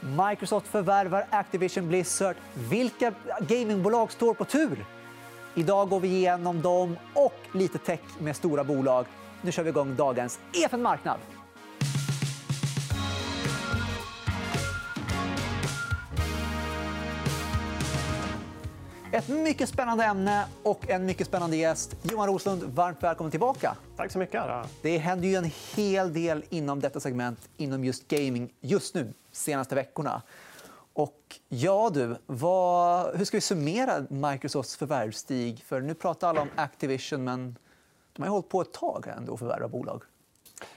Microsoft förvärvar Activision Blizzard. Vilka gamingbolag står på tur? Idag går vi igenom dem och lite tech med stora bolag. Nu kör vi igång dagens EFN Marknad. Ett mycket spännande ämne och en mycket spännande gäst. Johan Roslund, varmt välkommen tillbaka. Tack så mycket. Det händer ju en hel del inom detta segment inom just gaming just nu, senaste veckorna. Och ja, du, vad, hur ska vi summera Microsofts förvärvsstig? För nu pratar alla om Activision, men de har hållit på ett tag ändå att förvärva bolag.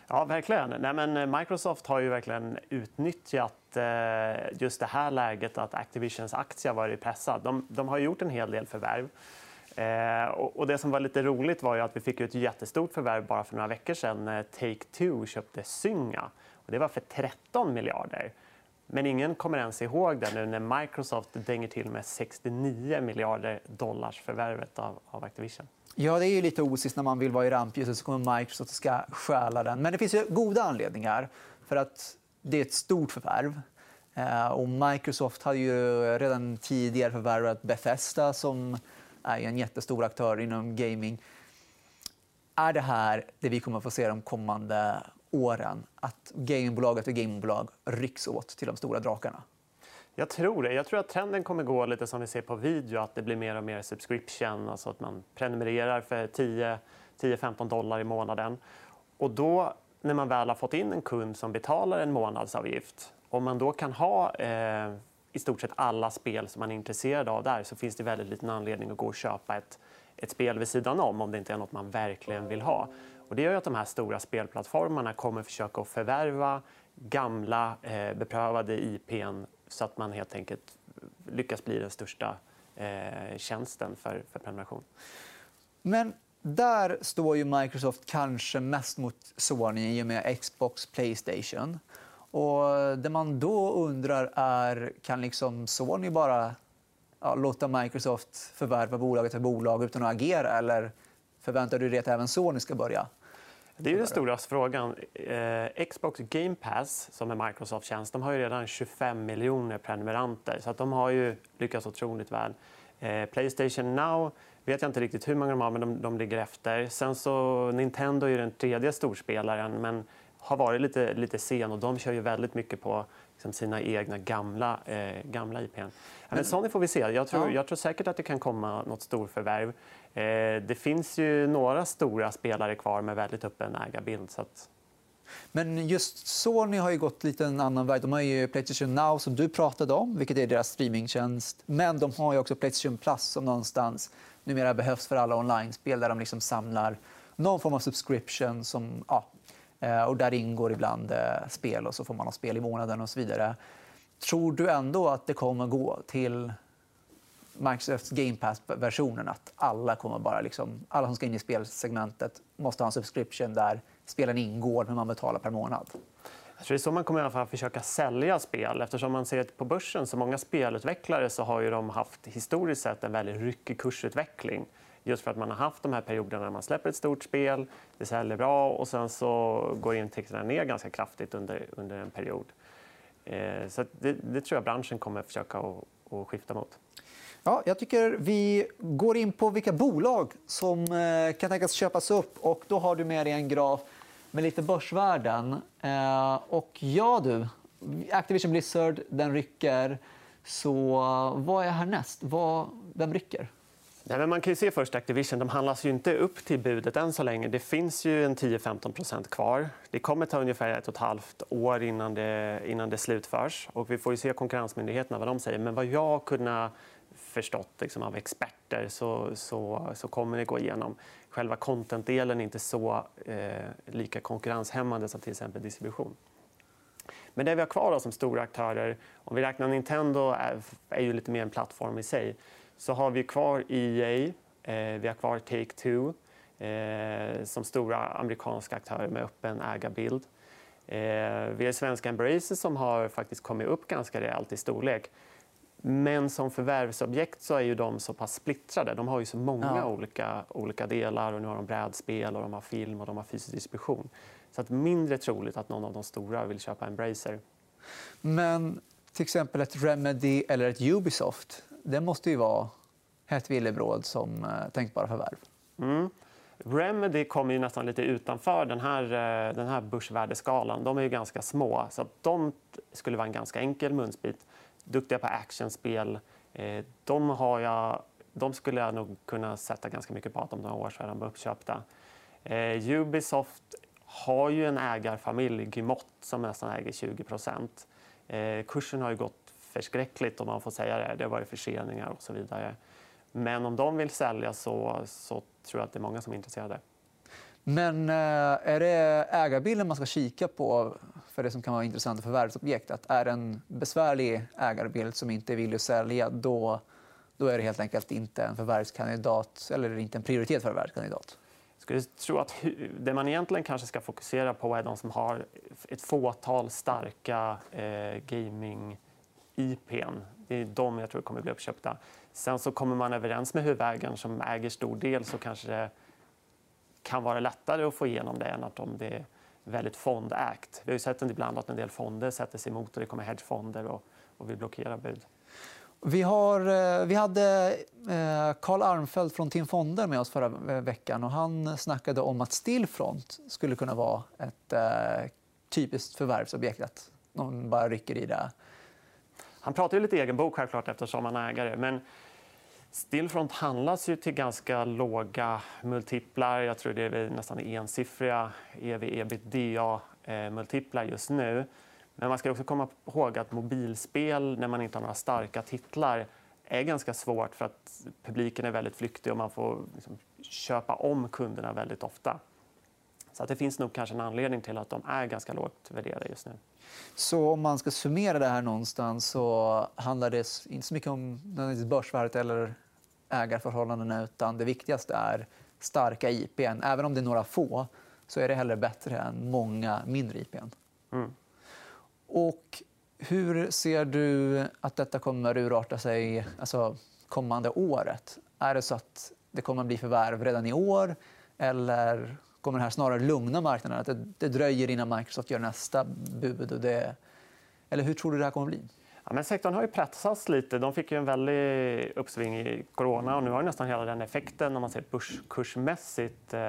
Ja, verkligen. Nej, men eh, Microsoft har ju verkligen utnyttjat eh, just det här läget att Activisions aktie har varit pressad. De, de har gjort en hel del förvärv. Eh, och det som var lite roligt var att vi fick ett jättestort förvärv bara för några veckor sedan när Take-Two köpte Zynga. Det var för 13 miljarder. Men ingen kommer ens ihåg det nu när Microsoft dänger till med 69 miljarder dollars förvärvet av, av Activision. Ja, det är ju lite osis när man vill vara i rampljuset så kommer Microsoft och ska stjäla den. Men det finns ju goda anledningar. för att Det är ett stort förvärv. Eh, och Microsoft hade ju redan tidigare förvärvat Bethesda som är en jättestor aktör inom gaming. Är det här det vi kommer att få se de kommande åren? Att gamingbolag efter gamingbolag rycks åt till de stora drakarna? Jag tror det. Jag tror att trenden kommer gå lite som vi ser på video. att Det blir mer och mer subscription. Alltså att man prenumererar för 10-15 dollar i månaden. Och då, när man väl har fått in en kund som betalar en månadsavgift om man då kan ha eh, i stort sett alla spel som man är intresserad av där så finns det väldigt liten anledning att gå och köpa ett, ett spel vid sidan om om det inte är nåt man verkligen vill ha. Och det gör att de här stora spelplattformarna kommer försöka att förvärva gamla eh, beprövade IPn så att man helt enkelt lyckas bli den största eh, tjänsten för, för prenumeration. Men där står ju Microsoft kanske mest mot Sony i och med Xbox Playstation. Och det man då undrar är kan liksom Sony bara ja, låta Microsoft förvärva bolag efter bolag utan att agera? Eller förväntar du dig att även Sony ska börja? Det är den stora frågan. Eh, Xbox Game Pass, som är Microsofts tjänst, de har ju redan 25 miljoner prenumeranter. Så att de har ju lyckats otroligt väl. Eh, Playstation Now vet jag inte riktigt hur många de har, men de, de ligger efter. Sen så, Nintendo är den tredje storspelaren. Men har varit lite, lite sen och de kör ju väldigt mycket på liksom, sina egna gamla, eh, gamla IPn. Men Sony får vi se. Jag tror, jag tror säkert att det kan komma nåt storförvärv. Eh, det finns ju några stora spelare kvar med väldigt öppen ägarbild. Så att... Men just Sony har ju gått lite en annan väg. De har ju Playstation Now, som du pratade om, vilket är deras streamingtjänst. Men de har ju också Playstation Plus, som någonstans numera behövs för alla online-spel där de liksom samlar någon form av subscription som ja, eh, och där ingår ibland eh, spel och så får man ha spel i månaden och så vidare. Tror du ändå att det kommer gå till Microsofts Game Pass-versionen att alla, kommer bara liksom, alla som ska in i spelsegmentet måste ha en subscription där spelen ingår men man betalar per månad? Jag tror det är så man kommer i alla fall försöka sälja spel. Eftersom man ser på börsen så många spelutvecklare så har ju de haft historiskt sett en väldigt ryckig kursutveckling. Just för att man har haft de här perioderna när man släpper ett stort spel, det säljer bra och sen så går intäkterna ner ganska kraftigt under, under en period. Eh, så det, det, tror jag branschen kommer att försöka att, att skifta mot. Ja, jag tycker vi går in på vilka bolag som eh, kan tänkas köpas upp. Och då har du med dig en graf med lite börsvärden. Eh, och ja, du. Activision Blizzard den rycker. Så eh, vad är härnäst? Vem rycker? Nej, men man kan se först Activision. De handlas ju inte upp till budet än så länge. Det finns ju en 10-15% kvar. Det kommer ta ungefär ett och ett halvt år innan det, innan det slutförs. Och vi får se konkurrensmyndigheterna vad de säger. Men vad jag har kunnat förstått liksom, av experter så, så, så kommer det gå igenom. Själva contentdelen är inte så eh, lika konkurrenshämmande som till exempel distribution. Men det vi har kvar då, som stora aktörer, om vi räknar Nintendo, är, är ju lite mer en plattform i sig så har vi kvar EA, eh, vi har kvar Take-Two eh, som stora amerikanska aktörer med öppen ägarbild. Eh, vi har svenska Embracer som har faktiskt kommit upp ganska rejält i storlek. Men som förvärvsobjekt så är ju de så pass splittrade. De har ju så många ja. olika, olika delar. och Nu har de brädspel, och de har film och de har fysisk distribution. Så att mindre troligt att någon av de stora vill köpa Embracer. Men till exempel ett Remedy eller ett Ubisoft. Det måste ju vara hett villebråd som eh, tänkbara förvärv. Mm. Remedy kommer ju nästan lite utanför den här, eh, den här börsvärdeskalan. De är ju ganska små, så de skulle vara en ganska enkel munsbit. Duktiga på actionspel. Eh, de, har jag, de skulle jag nog kunna sätta ganska mycket på att om några år så är de uppköpta. Ubisoft har ju en ägarfamilj, Gimott, som nästan äger 20% Kursen har ju gått förskräckligt, om man får säga det. Det har varit förseningar och så vidare. Men om de vill sälja så, så tror jag att det är många som är intresserade. Men eh, är det ägarbilden man ska kika på för det som kan vara intressanta förvärvsobjekt? Att är det en besvärlig ägarbild som inte vill sälja då, då är det helt enkelt inte en förvärvskandidat eller inte en prioritet förvärvskandidat. Skulle tro att det man egentligen kanske ska fokusera på är de som har ett fåtal starka eh, IPn. Det är de jag tror kommer bli uppköpta. Sen så kommer man överens med huvudägaren som äger stor del så kanske det kan vara lättare att få igenom det än att om det är väldigt fondägt. Vi har ju sett ibland att en del fonder sätter sig emot och det kommer hedgefonder och, och vill blockera bud. Vi, har, eh, vi hade eh, Carl Armfelt från Tim Fonder med oss förra eh, veckan. och Han snackade om att Stillfront skulle kunna vara ett typiskt förvärvsobjekt. Att någon bara rycker i det. Han pratar ju lite egen bok självklart eftersom han är ägare. Men Stillfront handlas ju till ganska låga multiplar. Jag tror det är nästan ensiffriga ev ebitda-multiplar eh, just nu. Men man ska också komma ihåg att mobilspel, när man inte har några starka titlar är ganska svårt för att publiken är väldigt flyktig och man får liksom köpa om kunderna väldigt ofta. Så att det finns nog kanske en anledning till att de är ganska lågt värderade just nu. Så om man ska summera det här någonstans så handlar det inte så mycket om börsvärdet eller ägarförhållandena utan det viktigaste är starka IPn. Även om det är några få så är det hellre bättre än många mindre IPn. Mm. Och hur ser du att detta kommer urarta sig alltså, kommande året? Är det så att det kommer att bli förvärv redan i år eller kommer det här snarare lugna marknaden? Att det, det dröjer innan Microsoft gör nästa bud? Och det... Eller hur tror du det här kommer att bli? Ja, men sektorn har ju pressats lite. De fick ju en väldig uppsving i corona och nu har nästan hela den effekten om man ser börskursmässigt. Eh,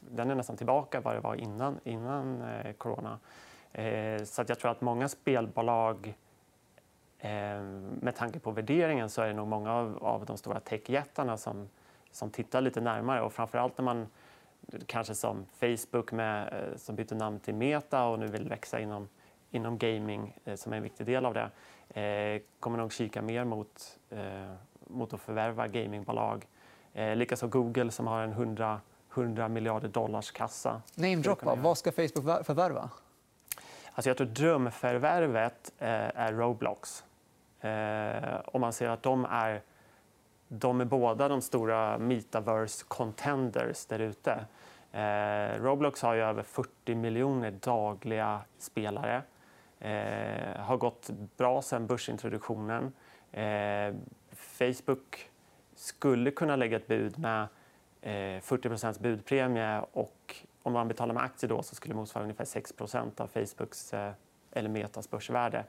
den är nästan tillbaka vad det var innan, innan eh, corona. Eh, så att jag tror att många spelbolag eh, med tanke på värderingen så är det nog många av, av de stora techjättarna som, som tittar lite närmare. Och framförallt när man kanske som Facebook med, som bytte namn till Meta och nu vill växa inom inom gaming eh, som är en viktig del av det eh, kommer nog kika mer mot, eh, mot att förvärva gamingbolag. Likaså Google som har en 100, 100 miljarder dollars kassa. Namedroppa. Vad ska Facebook förvärva? Alltså jag tror drömförvärvet är Roblox. Om man ser att de är, de är båda de stora metaverse contenders där ute. Eh, Roblox har ju över 40 miljoner dagliga spelare. Eh, har gått bra sen börsintroduktionen. Eh, Facebook skulle kunna lägga ett bud med eh, 40 budpremie och om man betalar med aktier då så skulle det motsvara ungefär 6% av Facebooks eh, eller Metas börsvärde.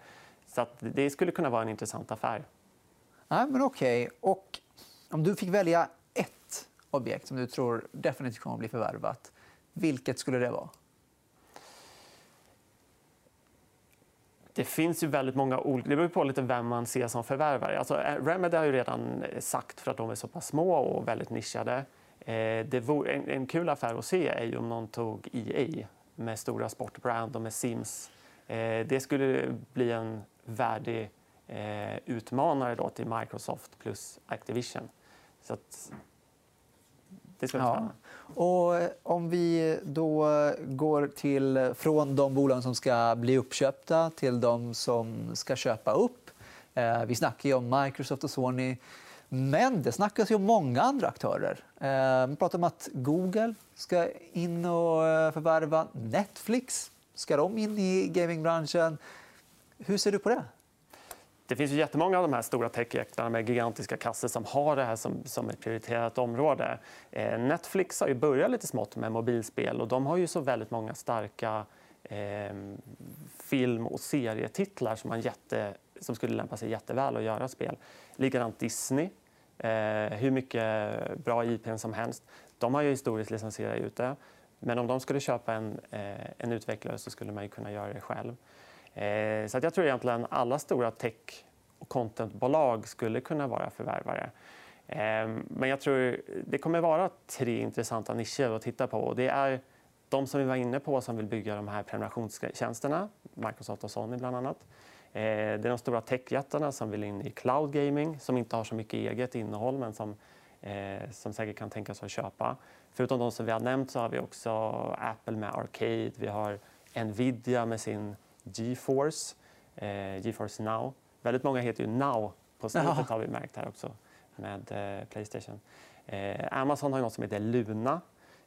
Så det skulle kunna vara en intressant affär. Nej, men okej. Och om du fick välja ett objekt som du tror definitivt kommer att bli förvärvat, vilket skulle det vara? Det finns ju väldigt många olika... Det beror på lite vem man ser som förvärvare. Alltså, eh, Remedy har ju redan sagt för att de är så pass små och väldigt nischade. Eh, det vore, en, en kul affär att se är ju om någon tog EA med stora sportbrand och med Sims. Eh, det skulle bli en värdig eh, utmanare då till Microsoft plus Activision. Så att, det ska bli spännande. Och eh, om vi då går till, från de bolag som ska bli uppköpta till de som ska köpa upp. Eh, vi snackar om Microsoft och Sony. Men det snackas ju om många andra aktörer. Eh, man pratar om att Google ska in och förvärva Netflix. Ska de in i gamingbranschen? Hur ser du på det? Det finns ju jättemånga av de här stora techjättarna med gigantiska kassor som har det här som, som ett prioriterat område. Eh, Netflix har ju börjat lite smått med mobilspel och de har ju så väldigt många starka eh, film och serietitlar som, man jätte, som skulle lämpa sig jätteväl att göra spel. Likadant Disney. Eh, hur mycket bra IP som helst. De har ju historiskt licensierat ut det. Men om de skulle köpa en, eh, en utvecklare så skulle man kunna göra det själv. Eh, så att jag tror egentligen alla stora tech och contentbolag skulle kunna vara förvärvare. Ehm, men jag tror det kommer vara tre intressanta nischer att titta på. Det är de som vi var inne på som vill bygga de här prenumerationstjänsterna, Microsoft och Sony bland annat. Eh, det är de stora techjättarna som vill in i cloud gaming som inte har så mycket eget innehåll men som, eh, som säkert kan tänka sig att köpa. Förutom de som vi har nämnt så har vi också Apple med Arcade, vi har Nvidia med sin GeForce, eh, GeForce Now. Väldigt många heter ju Now på slutet har vi märkt här också med eh, Playstation. Eh, Amazon har något som heter Luna.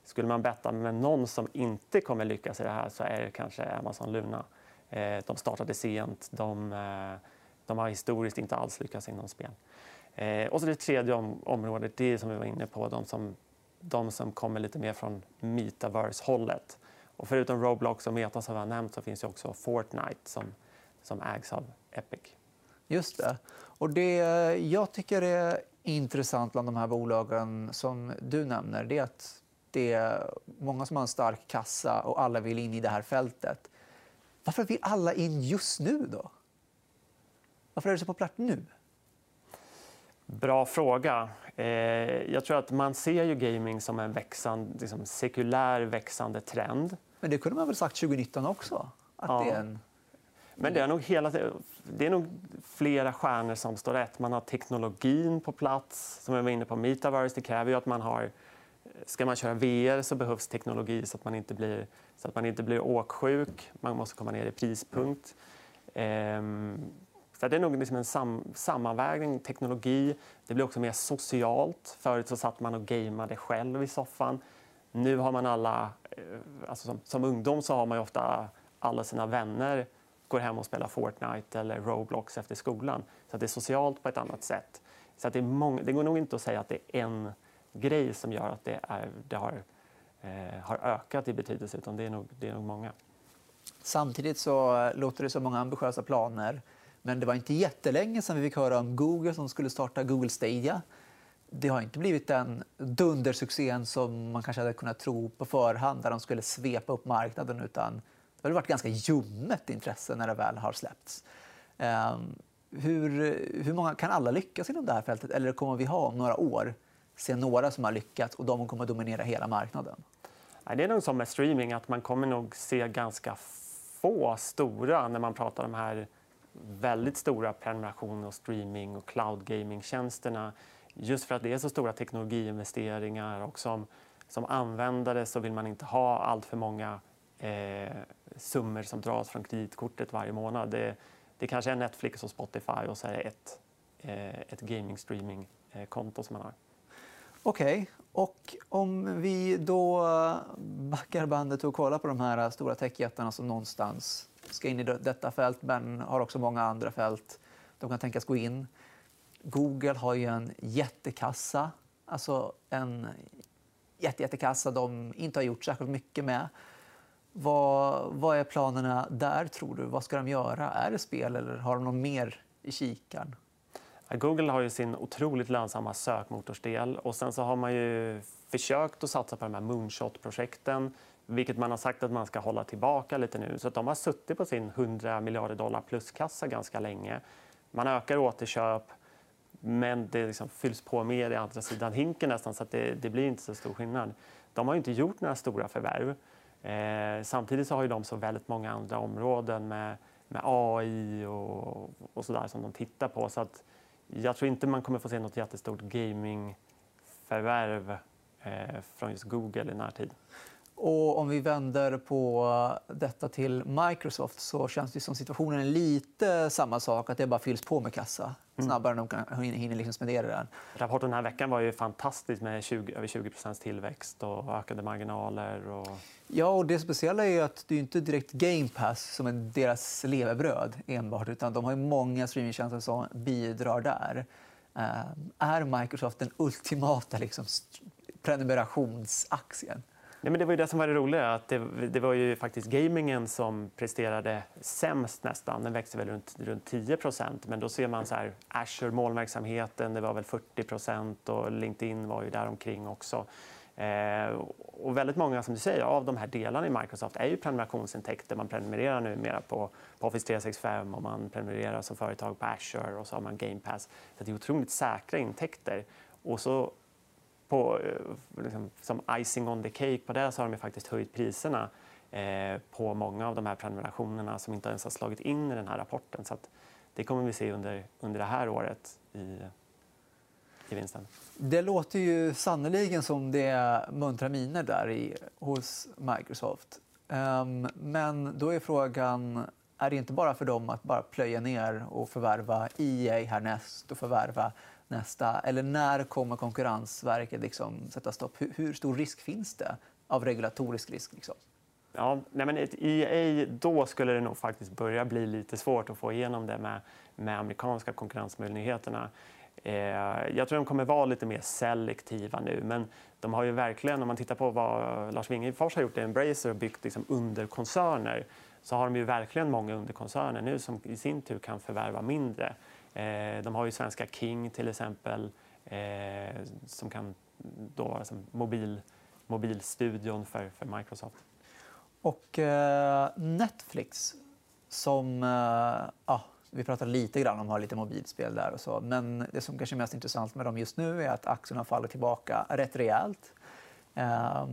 Skulle man betta med någon som inte kommer lyckas i det här så är det kanske Amazon Luna. Eh, de startade sent. De, eh, de, har historiskt inte alls lyckats inom spel. Eh, och så det tredje om, området, det är som vi var inne på, de som, de som kommer lite mer från metaverse-hållet. Och förutom Roblox och Meta som vi har nämnt så finns det också Fortnite som, som ägs av Epic. Just det. Och det jag tycker är intressant bland de här bolagen som du nämner det är att det är många som har en stark kassa och alla vill in i det här fältet. Varför vill alla in just nu? då? Varför är det så populärt nu? Bra fråga. Eh, jag tror att man ser ju gaming som en växande, liksom sekulär växande trend. Men det kunde man väl sagt 2019 också? Att ja. det är en... Men det är, nog hela, det är nog flera stjärnor som står rätt. Man har teknologin på plats. Som jag var inne på, Metaverse det kräver ju att man har... Ska man köra VR så behövs teknologi så att man inte blir, så att man inte blir åksjuk. Man måste komma ner i prispunkt. Ehm, så det är nog liksom en sam sammanvägning, teknologi. Det blir också mer socialt. Förut så satt man och gameade själv i soffan. Nu har man alla... Eh, alltså som, som ungdom så har man ofta alla sina vänner går hem och spelar Fortnite eller Roblox efter skolan. Så det är socialt på ett annat sätt. Så att det, är många, det går nog inte att säga att det är en grej som gör att det, är, det har, eh, har ökat i betydelse, utan det är nog, det är nog många. Samtidigt så låter det som många ambitiösa planer. Men det var inte jättelänge sedan vi fick höra om Google som skulle starta Google Stadia. Det har inte blivit den dundersuccén som man kanske hade kunnat tro på förhand där de skulle svepa upp marknaden. utan det har varit ganska ljummet intresse när det väl har släppts. Ehm, hur, hur många, kan alla lyckas inom det här fältet eller kommer vi ha om några år se några som har lyckats och de kommer att dominera hela marknaden? Det är nog som med streaming, att man kommer nog se ganska få stora när man pratar om de här väldigt stora prenumeration och streaming och cloud gaming-tjänsterna. Just för att det är så stora teknologiinvesteringar och som, som användare så vill man inte ha allt för många eh, summor som dras från kreditkortet varje månad. Det, det kanske är Netflix och Spotify och så är det ett, eh, ett gaming streaming-konto eh, som man har. Okej. Okay. Och om vi då backar bandet och kollar på de här stora techjättarna som någonstans ska in i detta fält men har också många andra fält de kan tänkas gå in. Google har ju en jättekassa, alltså en jättejättekassa de inte har gjort särskilt mycket med. Vad, vad är planerna där, tror du? Vad ska de göra? Är det spel eller har de något mer i kikaren? Google har ju sin otroligt lönsamma sökmotorsdel och sen så har man ju försökt att satsa på de här moonshot-projekten vilket man har sagt att man ska hålla tillbaka lite nu. Så de har suttit på sin 100 miljarder dollar plus-kassa ganska länge. Man ökar återköp, men det liksom fylls på mer i andra sidan hinken nästan så att det, det blir inte så stor skillnad. De har inte gjort några stora förvärv. Eh, samtidigt så har ju de så väldigt många andra områden med, med AI och, och så där som de tittar på. Så att jag tror inte man kommer få se något jättestort gamingförvärv eh, från just Google i närtid. Och om vi vänder på detta till Microsoft så känns det som situationen är lite samma sak, att det bara fylls på med kassa mm. snabbare än de hinner liksom spendera den. Rapporten den här veckan var ju fantastisk med 20, över 20 tillväxt och ökade marginaler. Och... Ja, och det speciella är att det är inte direkt Game Pass som är deras levebröd enbart, utan de har många streamingtjänster som bidrar där. Uh, är Microsoft den ultimata liksom, prenumerationsaktien? Nej, men det var ju det som var det roliga. Att det, det var ju faktiskt gamingen som presterade sämst nästan. Den växte väl runt, runt 10% men då ser man så här, Azure molnverksamheten, det var väl 40% och LinkedIn var ju däromkring också. Eh, och väldigt många som du säger, av de här delarna i Microsoft är ju prenumerationsintäkter. Man prenumererar numera på, på Office 365 och man prenumererar som företag på Azure och så har man Game Pass. Så det är otroligt säkra intäkter. Och så på, eh, liksom, som icing on the cake på det så har de faktiskt höjt priserna eh, på många av de här prenumerationerna som inte ens har slagit in i den här rapporten. Så det kommer vi se under, under det här året i, i vinsten. Det låter ju sannoliken som det är muntra miner där i, hos Microsoft. Um, men då är frågan, är det inte bara för dem att bara plöja ner och förvärva EA härnäst och förvärva nästa? Eller när kommer Konkurrensverket liksom sätta stopp? Hur, hur, stor risk finns det av regulatorisk risk? Liksom? Ja, nej men ett EA, då skulle det nog faktiskt börja bli lite svårt att få igenom det med, med amerikanska konkurrensmöjligheterna. Eh, jag tror de kommer vara lite mer selektiva nu. Men de har ju verkligen, om man tittar på vad Lars Wingefors har gjort i Embracer och byggt liksom underkoncerner så har de ju verkligen många underkoncerner nu som i sin tur kan förvärva mindre. Eh, de har ju svenska King till exempel eh, som kan då vara som mobil, mobilstudion för, för Microsoft. Och eh, Netflix som... Eh, ja, vi pratade lite grann om att ha lite mobilspel där och så. Men det som kanske är mest intressant med dem just nu är att aktierna faller tillbaka rätt rejält. Eh,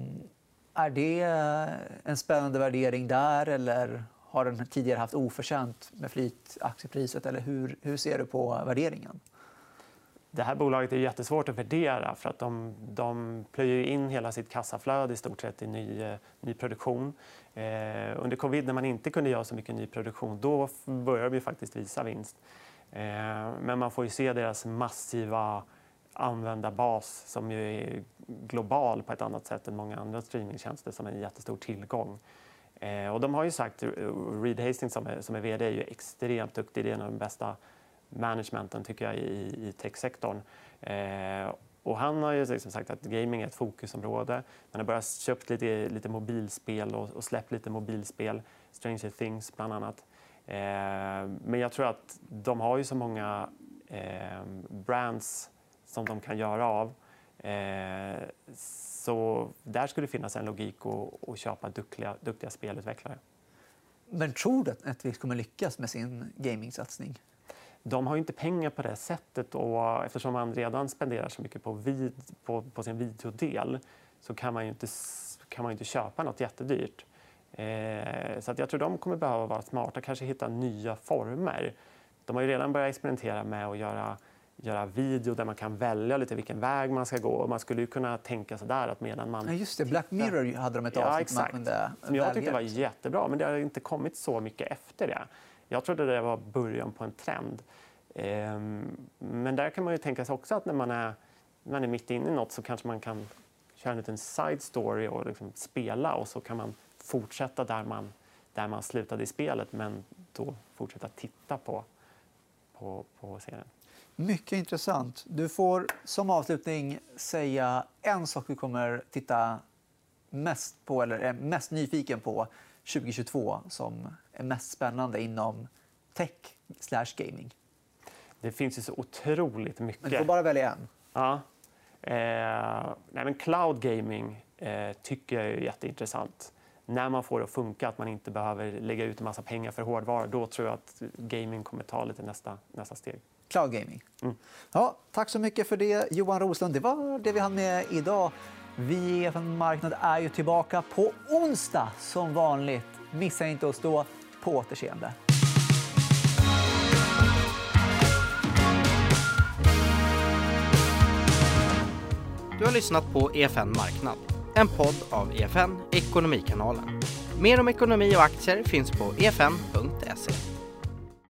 är det en spännande värdering där eller har den tidigare haft oförtjänt med flyt aktiepriset? Eller hur, hur ser du på värderingen? Det här bolaget är jättesvårt att värdera för att de, de plöjer in hela sitt kassaflöde i stort sett i ny, ny produktion. Eh, under covid när man inte kunde göra så mycket ny produktion då började vi faktiskt visa vinst. Eh, men man får ju se deras massiva användarbas som ju är global på ett annat sätt än många andra streamingtjänster som är en jättestor tillgång. Eh, och de har ju sagt, eh, Reed Hastings som är, som är vd är ju extremt duktig. Det är en av de bästa managementen tycker jag i, i techsektorn. Eh, och han har ju liksom sagt att gaming är ett fokusområde. Man har börjat köpt lite, lite mobilspel och, och släppt lite mobilspel. Stranger Things bland annat. Eh, men jag tror att de har ju så många eh, brands som de kan göra av. Eh, så där skulle det finnas en logik att, att köpa duktiga, duktiga spelutvecklare. Men tror du att Netflix kommer lyckas med sin gamingsatsning? De har inte pengar på det sättet och eftersom man redan spenderar så mycket på, vid, på, på sin videodel så kan man ju inte, kan man inte köpa nåt jättedyrt. Eh, så att jag tror de kommer behöva vara smarta, kanske hitta nya former. De har ju redan börjat experimentera med att göra göra video där man kan välja lite vilken väg man ska gå. Man skulle ju kunna tänka så där att medan man... Ja, just det. Black Mirror hade de ett avsnitt ja, exakt. man kunde Som jag tyckte var jättebra, men det har inte kommit så mycket efter det. Jag trodde det var början på en trend. Ehm, men där kan man ju tänka sig också att när man är, när man är mitt inne i nåt så kanske man kan köra en liten side story och liksom spela och så kan man fortsätta där man, där man slutade i spelet men då fortsätta titta på, på, på serien. Mycket intressant. Du får som avslutning säga en sak du kommer titta mest på eller är mest nyfiken på 2022 som är mest spännande inom tech slash gaming. Det finns ju så otroligt mycket. Men du får bara välja en. Ja. Eh, nej, men cloud gaming eh, tycker jag är jätteintressant. När man får det att funka, att man inte behöver lägga ut en massa pengar för hårdvara, då tror jag att gaming kommer ta lite nästa, nästa steg. Cloud gaming. Mm. Ja, tack så mycket för det, Johan Roslund. Det var det vi hann med idag. Vi EFN Marknad är ju tillbaka på onsdag som vanligt. Missa inte oss då. På återseende. Du har lyssnat på EFN Marknad, en podd av EFN Ekonomikanalen. Mer om ekonomi och aktier finns på efn.se.